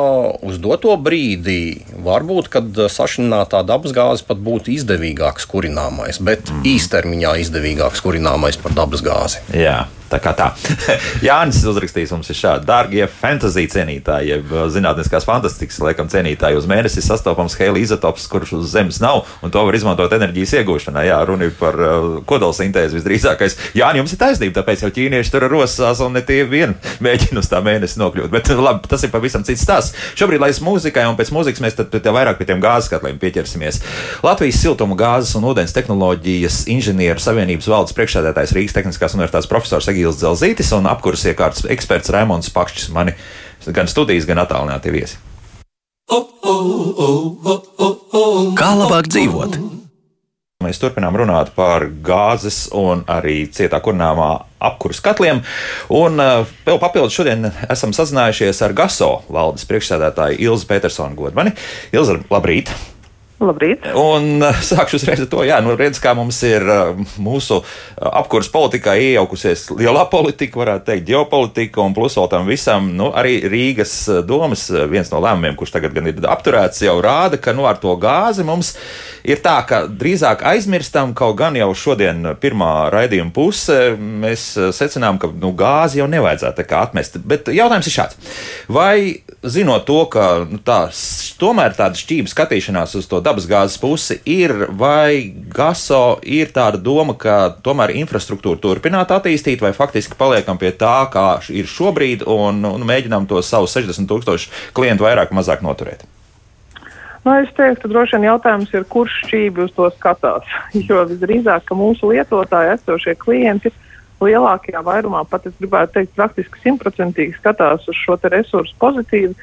uz doto brīdī varbūt, kad sašķelinātā dabasgāze pat būtu izdevīgāks kurināmais, bet mm. īstermiņā izdevīgāks kurināmais par dabasgāzi. Jā. Tā kā tā. [laughs] Jānis uzrakstījis mums ir šādi. Dārgie fantasy cienītāji, jeb zinātniskās fantastikas, laikam, cienītāji, uz mēnesi sastopams Heila izotops, kurš uz Zemes nav, un to var izmantot enerģijas iegūšanai. Jā, runa ir par uh, kodolsintēzi visdrīzākais. Jā, jums ir taisnība, tāpēc jau ķīnieši tur rosās, un ne tie vien mēģina uz tā mēnesi nokļūt. Bet labi, tas ir pavisam cits stāsts. Šobrīd, lai es mūzikai un pēc mūzikas mēs tad, tad vairāk pie tiem gāzes katliem pieķersimies. Latvijas siltuma gāzes un ūdens tehnoloģijas inženieru savienības valdes priekšsēdētājs Rīgas Tehniskās universitātes profesors Egīls. Egīls Zelzītis un apkurses iekārtas eksperts Raimons Pakšķis, mani gan studijas, gan attālināti viesi. Kā labāk dzīvot? Mēs turpinām runāt par gāzes un arī cietā kurināmā apkurses katliem. Un uh, vēl papildus šodien esam sazinājušies ar GASO valdes priekšsēdētāju Ilzu Petersonu Godmani. Ilza, labrīt! Labrīt. Un [laughs] sākšu uzreiz ar to, jā, nu redz, kā mums ir eh, mūsu eh, apkurs politikā iejaukusies lielā [laughs] politika, varētu teikt, ģeopolitika, un plus vēl tam visam, nu, arī Rīgas domas viens no lēmumiem, kurš tagad gan ir apturēts, jau rāda, ka, nu, ar to gāzi mums ir tā, ka drīzāk aizmirstam, kaut gan jau šodien pirmā raidījuma puse mēs secinām, ka, nu, gāzi jau nevajadzētu tā kā atmest. Bet jautājums ir šāds. Vai zinot to, ka, nu, tā, tomēr tāda šķība skatīšanās uz to dabu dabasgāzes pusi ir, vai GASO ir tāda doma, ka tomēr infrastruktūru turpināt attīstīt, vai faktiski paliekam pie tā, kā ir šobrīd, un, un mēģinām to savu 60 tūkstošu klientu vairāk vai mazāk noturēt? Nu, es teiktu, droši vien jautājums ir, kurš šķīvi uz to skatās. [laughs] Jo visdrīzāk, ka mūsu lietotāji, esošie klienti, lielākajā vairumā, pat es gribētu teikt, praktiski simtprocentīgi skatās uz šo resursu pozitīvi,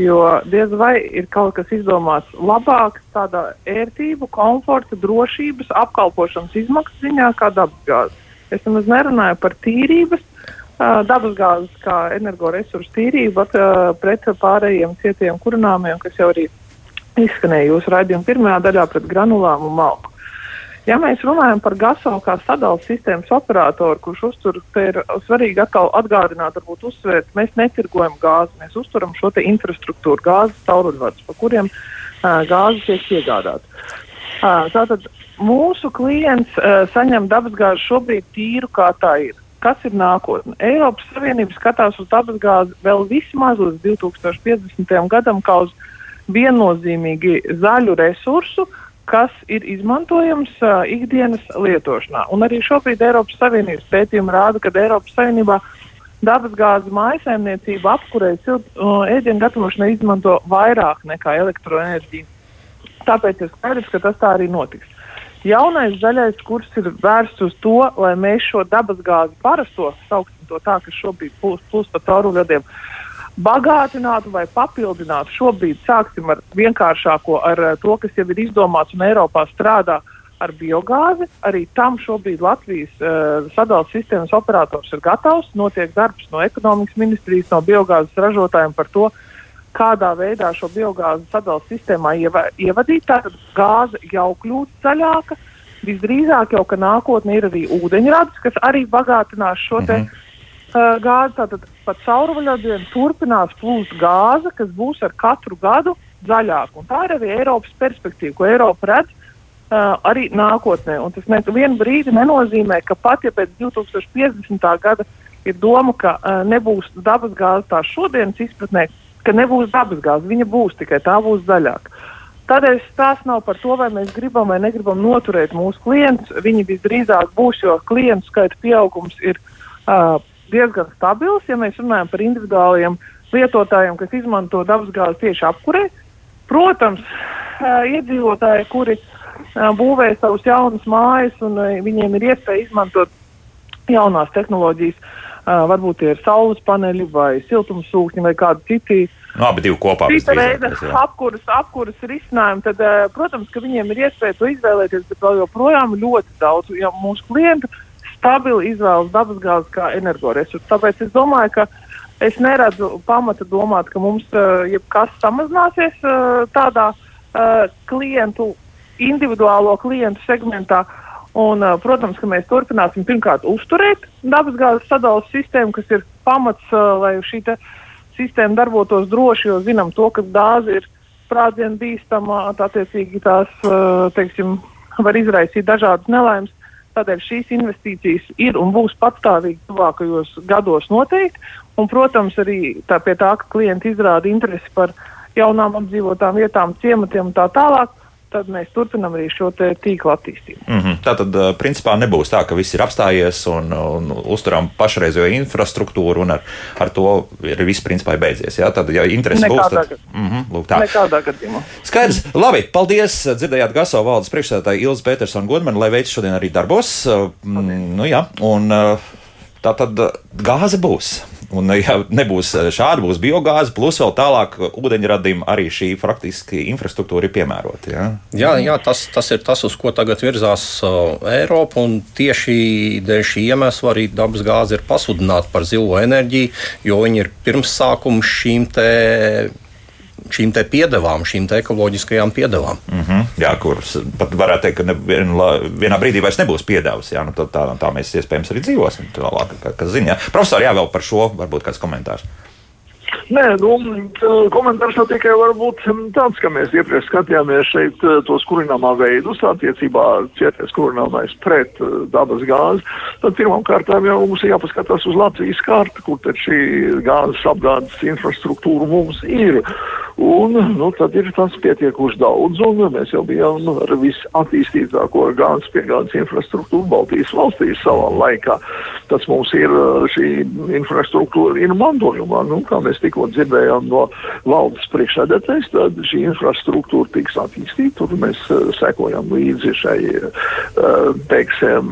jo diez vai ir kaut kas izdomāts labāks tādā ērtību, komforta, drošības, apkalpošanas izmaksu ziņā kā dabasgāze. Es nemaz nerunāju par tīrības, dabasgāzes kā energoresursu tīrību pret pārējiem cietiem kurināmiem, kas jau arī izskanēja jūsu raidījuma pirmajā daļā pret granulām un malku. Ja mēs runājam par GASO kā sadalījuma sistēmas operatoru, kurš uztur, ir svarīgi atkal atgādināt, varbūt uzsvērt, mēs netirgojam gāzi, mēs uzturam šo infrastruktūru, gāzes tauruļvadus, pa kuriem uh, gāze tiek piegādāta. Uh, tātad mūsu klients uh, saņem dabasgāzi šobrīd tīru, kā tā ir. Kas ir nākotne? Eiropas Savienība skatās uz dabasgāzi vēl vismaz līdz 2050. gadam kā uz viennozīmīgi zaļu resursu, kas ir izmantojams uh, ikdienas lietošanā. Un arī šobrīd Eiropas Savienības pētījumi rāda, ka Eiropas Savienībā dabasgāzes mājsaimniecība apkurei uh, ēdienu gatavošanai izmanto vairāk nekā elektroenerģiju. Tāpēc ir skaidrs, ka tas tā arī notiks. Jaunais zaļais kurs ir vērsts uz to, lai mēs šo dabasgāzi parasto, sauksim to tā, kas šobrīd plūst plūs pa cauruļvadiem, uh, bagātinātu vai papildinātu. Šobrīd sāksim ar vienkāršāko, ar eh, to, kas jau ir izdomāts un Eiropā strādā ar biogāzi. Arī tam šobrīd Latvijas uh, sadalījuma sistēmas operators ir gatavs. Notiek darbs no ekonomikas ministrijas, no biogāzes ražotājiem par to, kādā veidā šo biogāzi sadalījuma sistēmā ieva, ievadīt. Tātad gāze jau kļūst zaļāka. Visdrīzāk jau, ka nākotnē ir arī ūdeņradis, kas arī bagātinās šo -hmm uh, gāzi. Tātad pa cauruļvadiem turpinās plūst gāze, kas būs ar katru gadu zaļāka. Un tā ir arī Eiropas perspektīva, ko Eiropa redz. uh, arī nākotnē. Un tas nevienu brīdi nenozīmē, ka pat ja pēc 2050. gada ir doma, ka uh, nebūs dabas gāze tā šodienas izpratnē, ka nebūs dabas gāze, viņa būs tikai tā būs zaļāka. Tādēļ tas nav par to, vai mēs gribam vai negribam noturēt mūsu klientus. Viņi visdrīzāk būs, jo klientu skaita pieaugums ir uh, diezgan stabils. Ja mēs runājam par individuāliem lietotājiem, kas izmanto dabasgāzi tieši apkurē, protams, iedzīvotāji, kuri būvē savus jaunus mājas un viņiem ir iespēja izmantot jaunās tehnoloģijas, varbūt tie ir saules paneļi vai siltumsūkņi vai kādi citi. Nu, abi divi kopā. Cita veida apkuras, apkuras risinājumi, tad, protams, ka viņiem ir iespēja to izvēlēties, bet vēl joprojām ļoti daudz ja mūsu klientu stabili izvēlas dabasgāzi kā energoresursu. Tāpēc es domāju, ka es neredzu pamata domāt, ka mums uh, jebkas samazināsies uh, tādā uh, klientu, individuālo klientu segmentā. Un, uh, protams, ka mēs turpināsim pirmkārt uzturēt dabasgāzes sadales sistēmu, kas ir pamats, uh, lai šī sistēma darbotos droši, jo zinām to, ka gāze ir sprādzienu bīstama, attiecīgi tās, uh, teiksim, var izraisīt dažādas nelaimes. Tādēļ šīs investīcijas ir un būs patstāvīgi tuvākajos gados noteikti. Un, protams, arī tā pie tā, ka klienti izrāda interesi par jaunām apdzīvotām vietām, ciematiem un tā tālāk tad mēs turpinām arī šo tīklu attīstību. Mm -hmm. Tā tad, principā, nebūs tā, ka viss ir apstājies un, un uzturam pašreizējo infrastruktūru, un ar, ar to ir viss principā beidzies. Jā? Tad, ja interesi būs, tad mm -hmm, lūk, tā. Nekādā gadījumā. Skaidrs. Labi, paldies. Dzirdējāt Gaso valdes priekšsēdētāju Ilzi Petersonu Godmanu, lai veids šodien arī darbos. Mm, nu, jā, un, tā tad gāze būs. Un, ja nebūs eh, šāda, būs biogāze, plus vēl tālāk ūdeņradim arī šī faktiski infrastruktūra ir piemērota. Ja? Jā, jā tas, tas ir tas, uz ko tagad virzās uh, Eiropa. Tieši dēļ šī iemesla arī dabasgāze ir pasludināta par zilo enerģiju, jo viņi ir pirmsākums šīm šīm piedevām, šīm ekoloģiskajām piedevām. Mm -hmm. Jā, kuras pat varētu teikt, ka ne, vienā brīdī vairs nebūs piedevas. Jā, nu, tā, tā mēs iespējams arī dzīvosim. Tālāk, kas zina, profesori, jā, vēl par šo varbūt kāds komentārs. Nē, nu, komentārs jau tikai var būt tāds, ka mēs iepriekš skatījāmies šeit eh, tos kurināmā veidus, attiecībā cietais kurināmais pret eh, dabas gāzi. Tad pirmām kārtām jau mums ir jāpaskatās uz Latvijas karti, kur tad šī gāzes apgādes infrastruktūra mums ir. Un, nu, tad ir tas pietiekuši daudz, un mēs jau bijām nu, ar visattīstītāko gāzes piegādes infrastruktūru Baltijas valstīs savā laikā. Tas mums ir šī infrastruktūra ir mantojumā, nu, kā mēs tikko dzirdējām no valdes priekšsēdētājs, tad šī infrastruktūra tiks attīstīta, tur mēs sekojam līdzi šai, teiksim,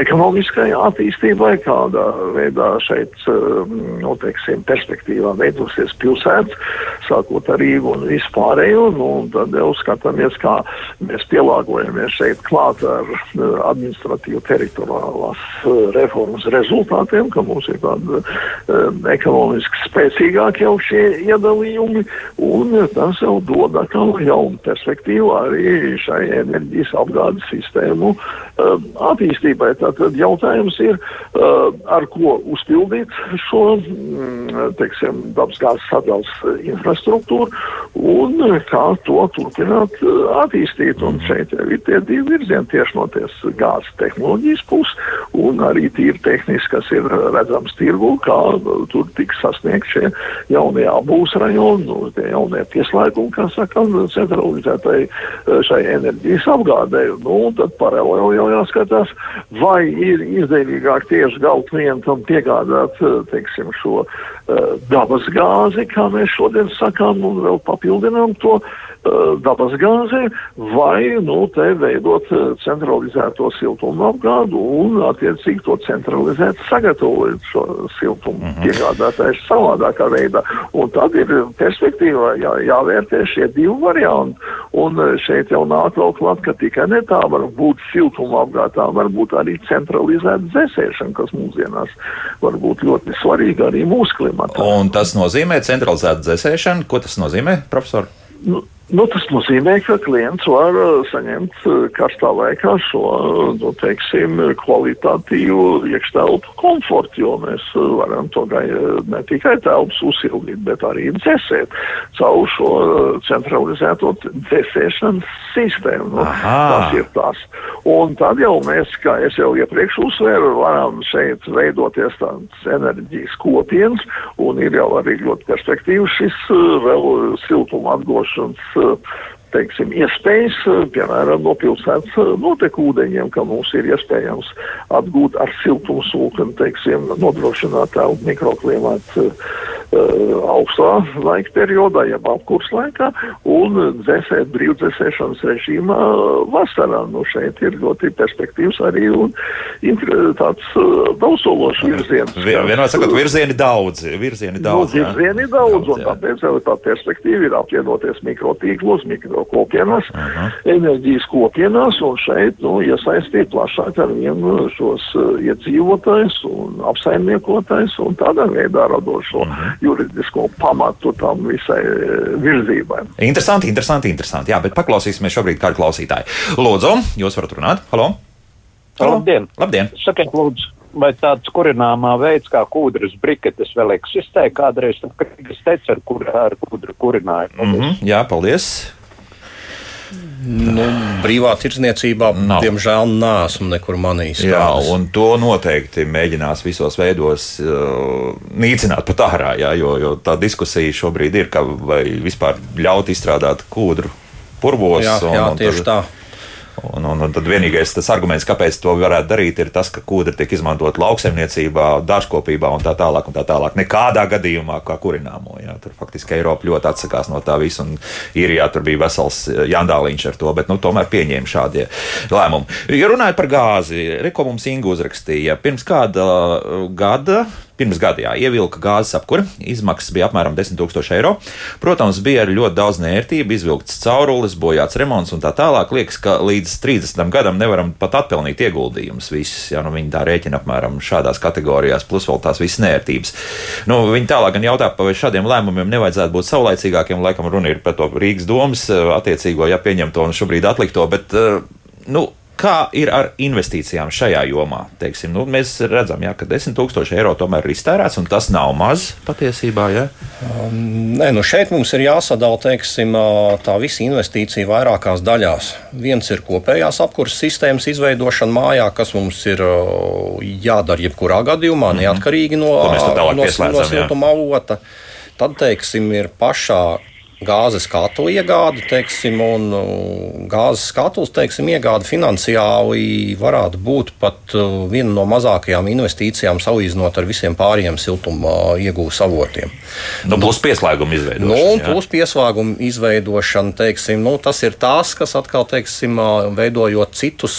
ekonomiskai attīstībai, kādā veidā šeit, nu, teiksim, perspektīvā veidosies pilsētas sākot ar Rīgu un vispārējo. Nu, tad jau skatāmies, kā mēs pielāgojamies šeit klāt ar uh, administratīvu teritoriālās uh, reformas rezultātiem, ka mums ir tādi uh, ekonomiski spēcīgāki jau šie iedalījumi, un tas jau dod atkal jaunu perspektīvu arī šai enerģijas apgādes sistēmu uh, attīstībai. Tātad jautājums ir, uh, ar ko uzpildīt šo, mm, teiksim, dabasgāzes sadals infrastruktūru un kā to turpināt uh, attīstīt. Un šeit ir tie divi virzieni tieši no tās gāzes tehnoloģijas puses un arī tīri tehniski, kas ir redzams tirgu, kā tur tiks sasniegt šie jaunie būs rajoni, nu, tie jaunie pieslēgumi, kā saka, centralizētai uh, šai enerģijas apgādē. Nu, tad paralēli jau jāskatās, vai ir izdevīgāk tieši galu klientam piegādāt, teiksim, šo dabas gāzi, kā mēs šodien sakām, un vēl papildinām to dabas gāzi, vai nu, te veidot uh, centralizēto siltumu apgādu un attiecīgi to centralizēt, sagatavot šo siltumu mm -hmm. piegādātāju savādākā veidā. Un tad ir perspektīvā jā, jāvērtē šie divi varianti. Un uh, šeit jau nāk vēl klāt, ka tikai ne tā var būt siltuma apgādā, var būt arī centralizēta dzēsēšana, kas mūsdienās var būt ļoti svarīga arī mūsu klimatā. Un tas nozīmē centralizētu dzēsēšanu. Ko tas nozīmē, profesor? Nu, Nu, tas nozīmē, ka klients var uh, saņemt uh, karstā laikā šo uh, nu, teiksim, kvalitatīvu iekštelpu komfortu, jo mēs varam to ne tikai telpas uzsildīt, bet arī dzēsēt caur šo centralizēto dzēsēšanas sistēmu. Nu, tas ir tas. Un tad jau mēs, kā es jau iepriekš uzsvēru, varam šeit veidoties tāds enerģijas kopiens, un ir jau arī ļoti perspektīvs šis vēl siltuma atgošanas teiksim, iespējas, piemēram, no pilsētas notekūdeņiem, ka mums ir iespējams atgūt ar siltumsūkni, teiksim, nodrošināt mikroklimatu uh, augstā laika periodā, jeb apkurs laikā, un dzēsēt brīvdzēsēšanas režīmā vasarā. Nu, šeit ir ļoti perspektīvs arī un tāds uh, daudzsološs virziens. Vienmēr sakot, virzieni daudz, virzieni nu, daudz. Nu, virzieni daudz, daudz, un tāpēc jau tā perspektīva ir apvienoties mikrotīklos, mikrokopienas, uh -huh. enerģijas kopienās, un šeit, nu, iesaistīt plašāk ar vienu šos iedzīvotājus un apsaimniekotājus, un tādā veidā radošo uh -huh. Juridisko pamatu tam visai virzībai. Interesanti, interesanti, interesanti. Jā, bet paklausīsimies šobrīd kādu klausītāju. Lūdzu, jūs varat runāt? Halo! Halo. Labdien! Labdien. Sakiet, lūdzu, vai tāds kurināmā veids kā kūdras briketes vēl eksistē kādreiz, es teicu, ar, kur, ar kūdru kurinājumu? Mm -hmm, jā, paldies! Nu, brīvā tirdzniecībā, Nav. diemžēl, nesmu nekur manījis. Jā, tādas. un to noteikti mēģinās visos veidos uh, nīcināt pat ārā, jā, jo, jo tā diskusija šobrīd ir, ka vai vispār ļaut izstrādāt kūdru purvos. Jā, un, jā tieši tad, tā. Un, un, un tad vienīgais tas arguments, kāpēc to varētu darīt, ir tas, ka kūdra tiek izmantot lauksaimniecībā, dārzkopībā un tā tālāk. Un tā tālāk. Nekādā gadījumā kā kurināmo. Jā. Tur faktiski Eiropa ļoti atsakās no tā visa. Īrijā tur bija vesels jandāliņš ar to, bet nu, tomēr pieņēma šādie lēmumi. Ja runājot par gāzi, Reko mums Ingu uzrakstīja pirms kāda gada Pirms gada jā, ievilka gāzes apkure, izmaksas bija apmēram 10 000 eiro. Protams, bija arī ļoti daudz nērtību, izvilkts caurulis, bojāts remonts un tā tālāk. Liekas, ka līdz 30 gadam nevaram pat atpelnīt ieguldījumus visus. Ja, nu, viņi tā rēķina apmēram šādās kategorijās, plus vēl tās visas nērtības. Nu, viņi tālāk gan jautā, vai šādiem lēmumiem nevajadzētu būt saulaicīgākiem. Laikam runa ir par to Rīgas domas attiecīgo, ja pieņemto un šobrīd atlikto. Bet, nu, Kā ir ar investīcijām šajā jomā? Teiksim, nu, mēs redzam, jā, ka 10,000 eiro tomēr ir iztērēts, un tas nav maz patiesībā. Ja? Um, nē, nu šeit mums ir jāsadala teiksim, tā visa investīcija vairākās daļās. Viens ir kopējās apkurses sistēmas izveidošana mājā, kas mums ir jādara jebkurā gadījumā, mm -hmm. neatkarīgi no, no, no siltuma avota. Tad, teiksim, ir pašā gāzes katlu iegāde, teiksim, un uh, gāzes katls teiksim, iegāde finansiāli varētu būt pat uh, viena no mazākajām investīcijām salīdzinot ar visiem pārējiem siltuma uh, iegūs avotiem. Nu, plus pieslēguma izveidošana. Nu, un plus pieslēguma izveidošana, teiksim, nu, tas ir tās, kas atkal, teiksim, veidojot citus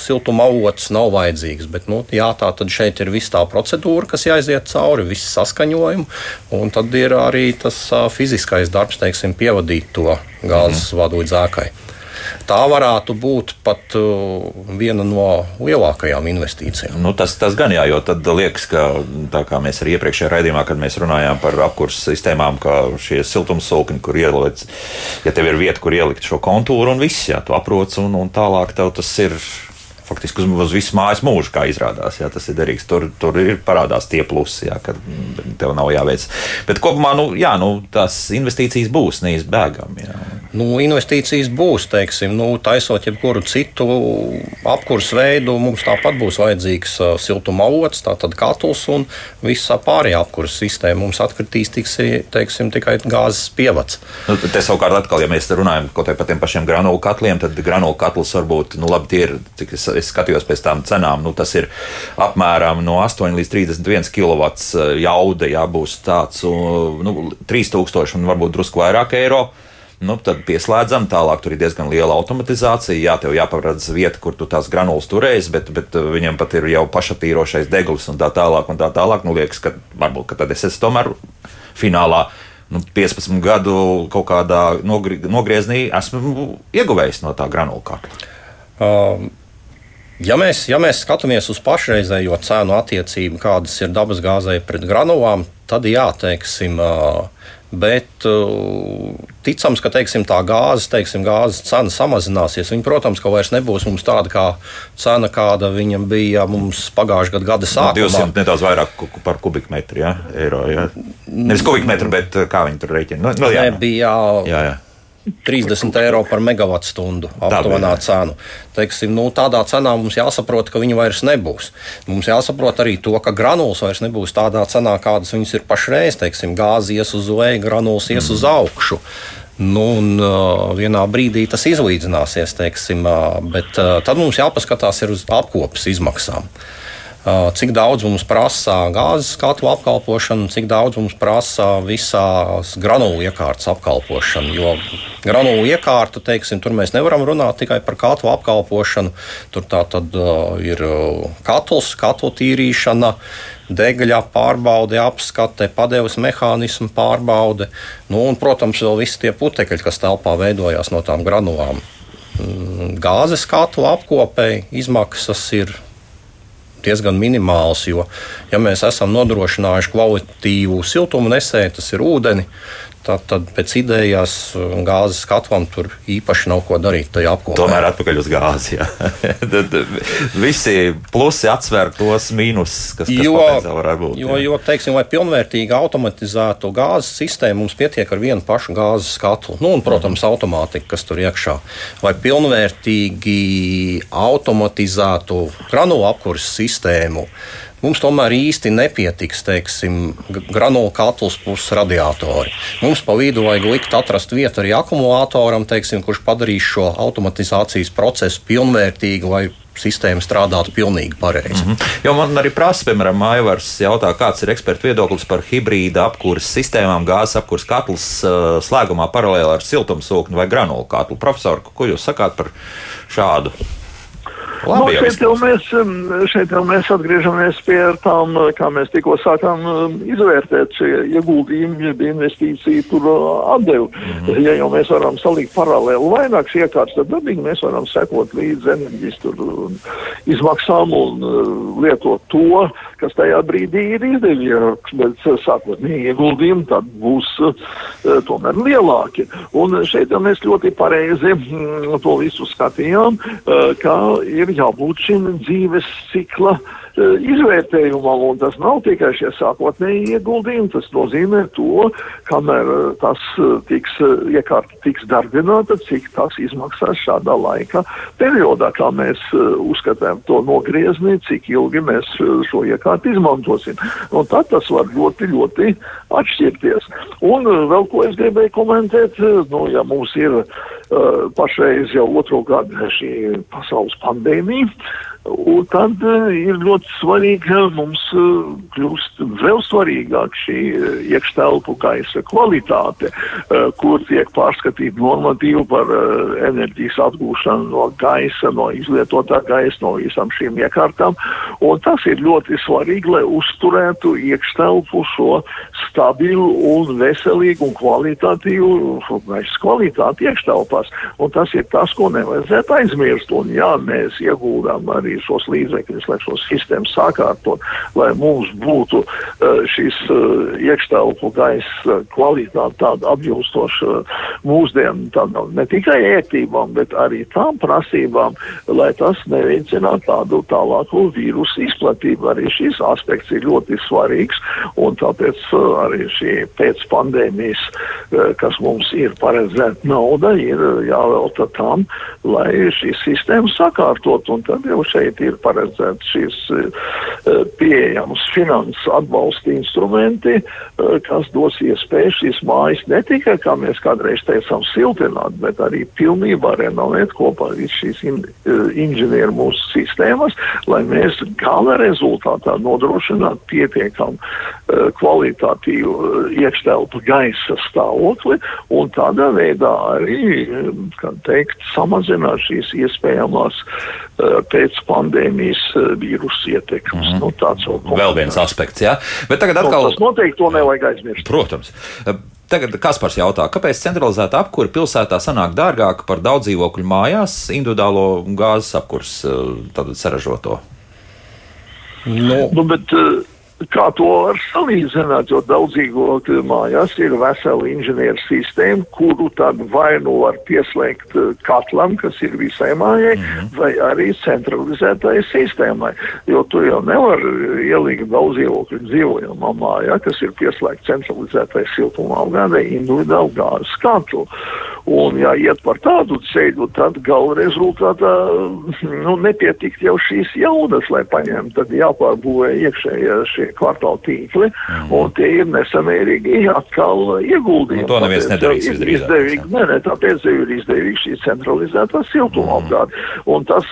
siltuma avotus, nav vajadzīgs. Bet, nu, jā, tā tad šeit ir viss tā procedūra, kas jāiziet cauri, viss saskaņojumi, un tad ir arī tas fiziskais darbs teiksim, pievadīt to gāzes mm. vadu līdz ēkai. Tā varētu būt pat uh, viena no lielākajām investīcijām. Nu, tas, tas gan jā, jo tad liekas, ka tā kā mēs arī iepriekšējā raidījumā, kad mēs runājām par apkurses sistēmām, ka šie siltumsūkņi, kur ielikt, ja tev ir vieta, kur ielikt šo kontūru un viss, jā, tu aproc un, un tālāk tev tas ir faktiski uz, uz visu mājas mūžu, kā izrādās. Jā, tas ir derīgs. Tur, tur ir parādās tie plusi, jā, ka tev nav jāveic. Bet kopumā nu, jā, nu, tās investīcijas būs neizbēgami. Nu, investīcijas būs, teiksim, nu, taisot jebkuru citu apkursu veidu, mums tāpat būs vajadzīgs siltuma avots, tātad katls un visa pārējā apkursu sistēma. Mums atkritīs tiks, teiksim, tikai gāzes pievads. Nu, te savukārt, atkal, ja mēs runājam par tiem pašiem granulu katliem, tad granulu katls varbūt, nu, labi, tie ir, cik es es skatījos pēc tām cenām, nu, tas ir apmēram no 8 līdz 31 kW jauda, jā, būs tāds nu, 3000 un varbūt drusku vairāk eiro. Nu, tad pieslēdzam, tālāk tur ir diezgan liela automatizācija. Jā, tev jāparedz vieta, kur tu tās granulas turēsi, bet, bet viņam pat ir jau pašatīrošais degls un tā tālāk. Un tā tālāk. Nu, liekas, ka varbūt ka tad es esmu tomēr finālā. Nu, 15 gadu kaut kādā nogri, nogriezienī esmu ieguvējis no tā granulu kārta. Um, Ja mēs, ja mēs skatāmies uz pašreizējo cenu attiecību, kādas ir dabasgāzei pret granulām, tad jā, teiksim, Bet ticams, ka teiksim, tā gāzes, teiksim, gāzes cena samazināsies. Viņa, protams, ka vairs nebūs mums tāda kā cena, kāda viņa bija mums pagājušā gada, gada sākumā. 200 nedaudz vairāk par kubikmetru, ja? eiro. Ja? Nevis kubikmetru, bet kā viņi tur rēķina. Nu, nu, jā, Nebija jā, jā. 30 eiro par megawatu stundu aptuvenā cenu. Teiksim, nu, tādā cenā mums jāsaprot, ka viņi vairs nebūs. Mums jāsaprot arī to, ka granulas vairs nebūs tādā cenā, kādas viņas ir pašreiz. Teiksim, gāzi ies uz leju, granulas ies uz augšu. Nu, un, uh, vienā brīdī tas izlīdzināsies, teiksim, uh, bet uh, tad mums jāpaskatās uz apkopes izmaksām. Uh, Cik daudz mums prasa gāzes katlu apkalpošana, cik daudz mums prasa visās granulu iekārtas apkalpošana. Jo granulu iekārta, teiksim, tur mēs nevaram runāt tikai par katlu apkalpošanu. Tur tā tad uh, ir uh, katls, katlu tīrīšana, degļa pārbaude, apskate, padeves mehānismu pārbaude. Nu, un, protams, vēl visi tie putekļi, kas telpā veidojās no tām granulām. Mm, Gāzes katla apkopēji izmaksas ir diezgan minimāls. Jo, ja mēs esam nodrošinājuši kvalitīvu siltumu nesēju, tas ir ūdeni, tad, tad pēc idejas gāzes katlam tur īpaši nav ko darīt. Tomēr atpakaļ uz gāzi. [laughs] Tad visi plusi atsver tos mīnusus, kas, kas Jo, varētu būt. jo, jā. jo teiksim, lai pilnvērtīgi automatizētu gāzes sistēmu, mums pietiek ar vienu pašu gāzes katlu. Nu, un, protams, automātika, kas tur iekšā. Lai pilnvērtīgi automatizētu granulu apkurses sistēmu, mums tomēr īsti nepietiks, teiksim, granulu katls plus radiatori. Mums pa vidu vajag likt atrast vietu arī akumulātoram, teiksim, kurš padarīs šo automatizācijas procesu pilnvērtīgu, lai sistēma strādātu pilnīgi pareizi. Mm -hmm. Jo man arī prasa, piemēram, Maivars jautā, kāds ir eksperta viedoklis par hibrīda apkūras sistēmām, gāzes apkūras katls uh, slēgumā paralēli ar siltumsūkni vai granulu katlu. Profesor, ko jūs sakāt par šādu? Nu, Labi, jau šeit, jau mēs, um, šeit jau mēs atgriežamies pie tām, uh, kā mēs tikko sākām um, izvērtēt šie ieguldījumi, investīciju tur uh, atdevi. Mm -hmm. Ja jau mēs varam salikt paralēli vairākas iekārtas, tad dabīgi mēs varam sekot līdz enerģijas tur, um, izmaksām un uh, lietot to, kas tajā brīdī ir izdevīgāks. Bet sākotnēji ieguldījumi tad būs tomēr lielāki. Un šeit jau mēs ļoti pareizi mm, to visu skatījām, ka ir jābūt šim dzīves cikla izvērtējumam, un tas nav tikai šie sākotnēji ieguldījumi, tas nozīmē to, kamēr uh, tas uh, tiks, iekārta tiks darbināta, cik tas izmaksās šādā laika periodā, kā mēs uzskatām to nogriezni, cik ilgi mēs šo iekārtu izmantosim. Un tad tas var ļoti, ļoti atšķirties. Un vēl ko es gribēju komentēt, nu, ja mums ir uh, pašreiz jau otro gadu šī pasaules pandēmija, Un tad uh, ir ļoti svarīgi, ka mums uh, kļūst vēl svarīgāk šī uh, iekštelpu gaisa kvalitāte, kur tiek pārskatīta normatīva par enerģijas atgūšanu no gaisa, no izlietotā gaisa, no visām šīm iekārtām. Un tas ir ļoti svarīgi, lai uzturētu iekštelpu šo stabilu un veselīgu un kvalitatīvu gaisa kvalitāti iekštelpās. Un tas ir tas, ko nevajadzētu aizmirst. Un jā, mēs ieguldām arī šos līdzekļus, lai šo sistēmu sakārtot, lai mums būtu uh, šis uh, iekštelpu gaisa kvalitāte tāda atbilstoša mūsdienu tādām ne tikai ērtībām, bet arī tām prasībām, lai tas neveicinātu tādu tālāku vīrusu izplatību. Arī šis aspekts ir ļoti svarīgs, un tāpēc arī šī pēc pandēmijas, kas mums ir paredzēta nauda, ir jāvelta tam, lai šīs sistēmas sakārtot, un tad jau šeit ir paredzēts šīs uh, pieejams finanses atbalsta instrumenti, uh, kas dos iespēju šīs mājas ne tikai, kā mēs kādreiz teicām, siltināt, bet arī pilnībā renovēt kopā ar šīs in, uh, inženieru mūsu sistēmas, lai mēs gala rezultātā nodrošinātu pietiekam kvalitatīvu uh, iekštelpu gaisa stāvokli un tādā veidā arī, kā teikt, samazināt šīs iespējamās pēc pandēmijas vīrusu ietekmes. Mm -hmm. nu, tāds vēl viens aspekts, jā. Bet tagad Nu, atkal. tas noteikti to nevajag aizmirst. Protams. Tagad Kaspars jautā, kāpēc centralizēta apkūra pilsētā sanāk dārgāka par daudz dzīvokļu mājās, individuālo gāzes apkūras saražoto? Nu, Nu, bet, uh, kā to var salīdzināt, jo daudzīgokļu mājās ir vesela inženieru sistēma, kuru tad vai nu var pieslēgt eh, katlam, kas ir visai mājai, mm -hmm. vai arī centralizētai sistēmai. Jo tu jau nevar ielikt daudzīgokļu dzīvojamā mājā, kas ir pieslēgta centralizētai siltuma apgādē, individuāli gāzes katlu. Un, ja iet par tādu ceļu, tad gala rezultātā nu, nepietikt jau šīs jaudas, lai paņemtu. Tad jāpārbūvē iekšējie šie kvartāla tīkli, mm. un tie ir nesamērīgi atkal ieguldījumi. Nu, to neviens nedarīs izdevīgi. Nē, nē, tāpēc ir izdevīgi šī centralizētā siltuma mm. Un tas,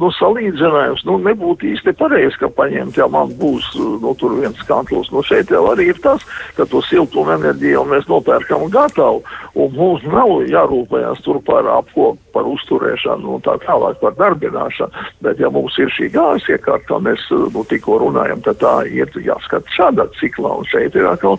nu, salīdzinājums, nu, nebūtu īsti pareizi, ka paņemt, ja man būs, nu, tur viens skantls. Nu, šeit jau arī ir tas, ka to siltuma enerģiju jau mēs nopērkam gatavu, un mums nav jārūpējās tur par apkopu, par uzturēšanu un tā tālāk par darbināšanu. Bet, ja mums ir šī gāzes iekārta, kā mēs nu, tikko runājam, tad tā ir jāskata šādā ciklā, un šeit ir atkal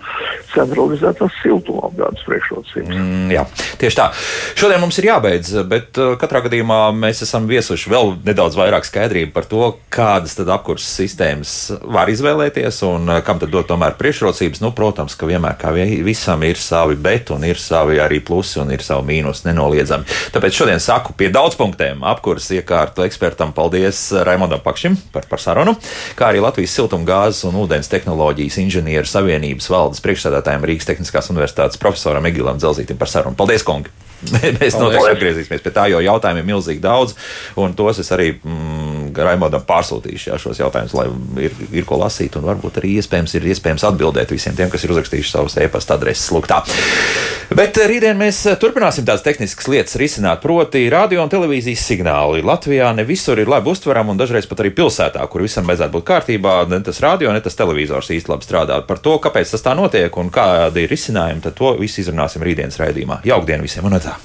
centralizētās siltuma apgādes priekšrocības. Mm, jā, tieši tā. Šodien mums ir jābeidz, bet uh, katrā gadījumā mēs esam viesuši vēl nedaudz vairāk skaidrību par to, kādas tad apkurses sistēmas var izvēlēties un uh, kam tad dot tomēr priekšrocības. Nu, protams, ka vienmēr kā visam ir savi bet un ir savi arī plusi un ir savi mīnus nenoliedzami. Tāpēc šodien saku pie daudz punktiem apkuras iekārtu ekspertam paldies Raimondam Pakšim par, par sarunu, kā arī Latvijas siltumgāzes un ūdens tehnoloģijas inženieru savienības valdes priekšsēdētājiem Rīgas Tehniskās universitātes profesoram Egilam Dzelzītim par sarunu. Paldies, kungi! [laughs] Mēs noteikti atgriezīsimies pie tā, jo jautājumu ir milzīgi daudz, un tos es arī mm, Raimondam pārsūtīšu jā, šos jautājumus, lai ir, ir ko lasīt, un varbūt arī iespējams ir iespējams atbildēt visiem tiem, kas ir uzrakstījuši savus e-pasta adreses lūgtā. Bet eh, rītdien mēs eh, turpināsim tās tehniskas lietas risināt, proti, radio un televīzijas signāli. Latvijā ne visur ir labi uztverami, un dažreiz pat arī pilsētā, kur visam vajadzētu būt kārtībā, ne tas radio, ne tas televizors īsti labi strādā. Par to, kāpēc tas tā notiek un kādi ir risinājumi, tad to visu izrunāsim rītdienas raidījumā. Jaukdien visiem un atā!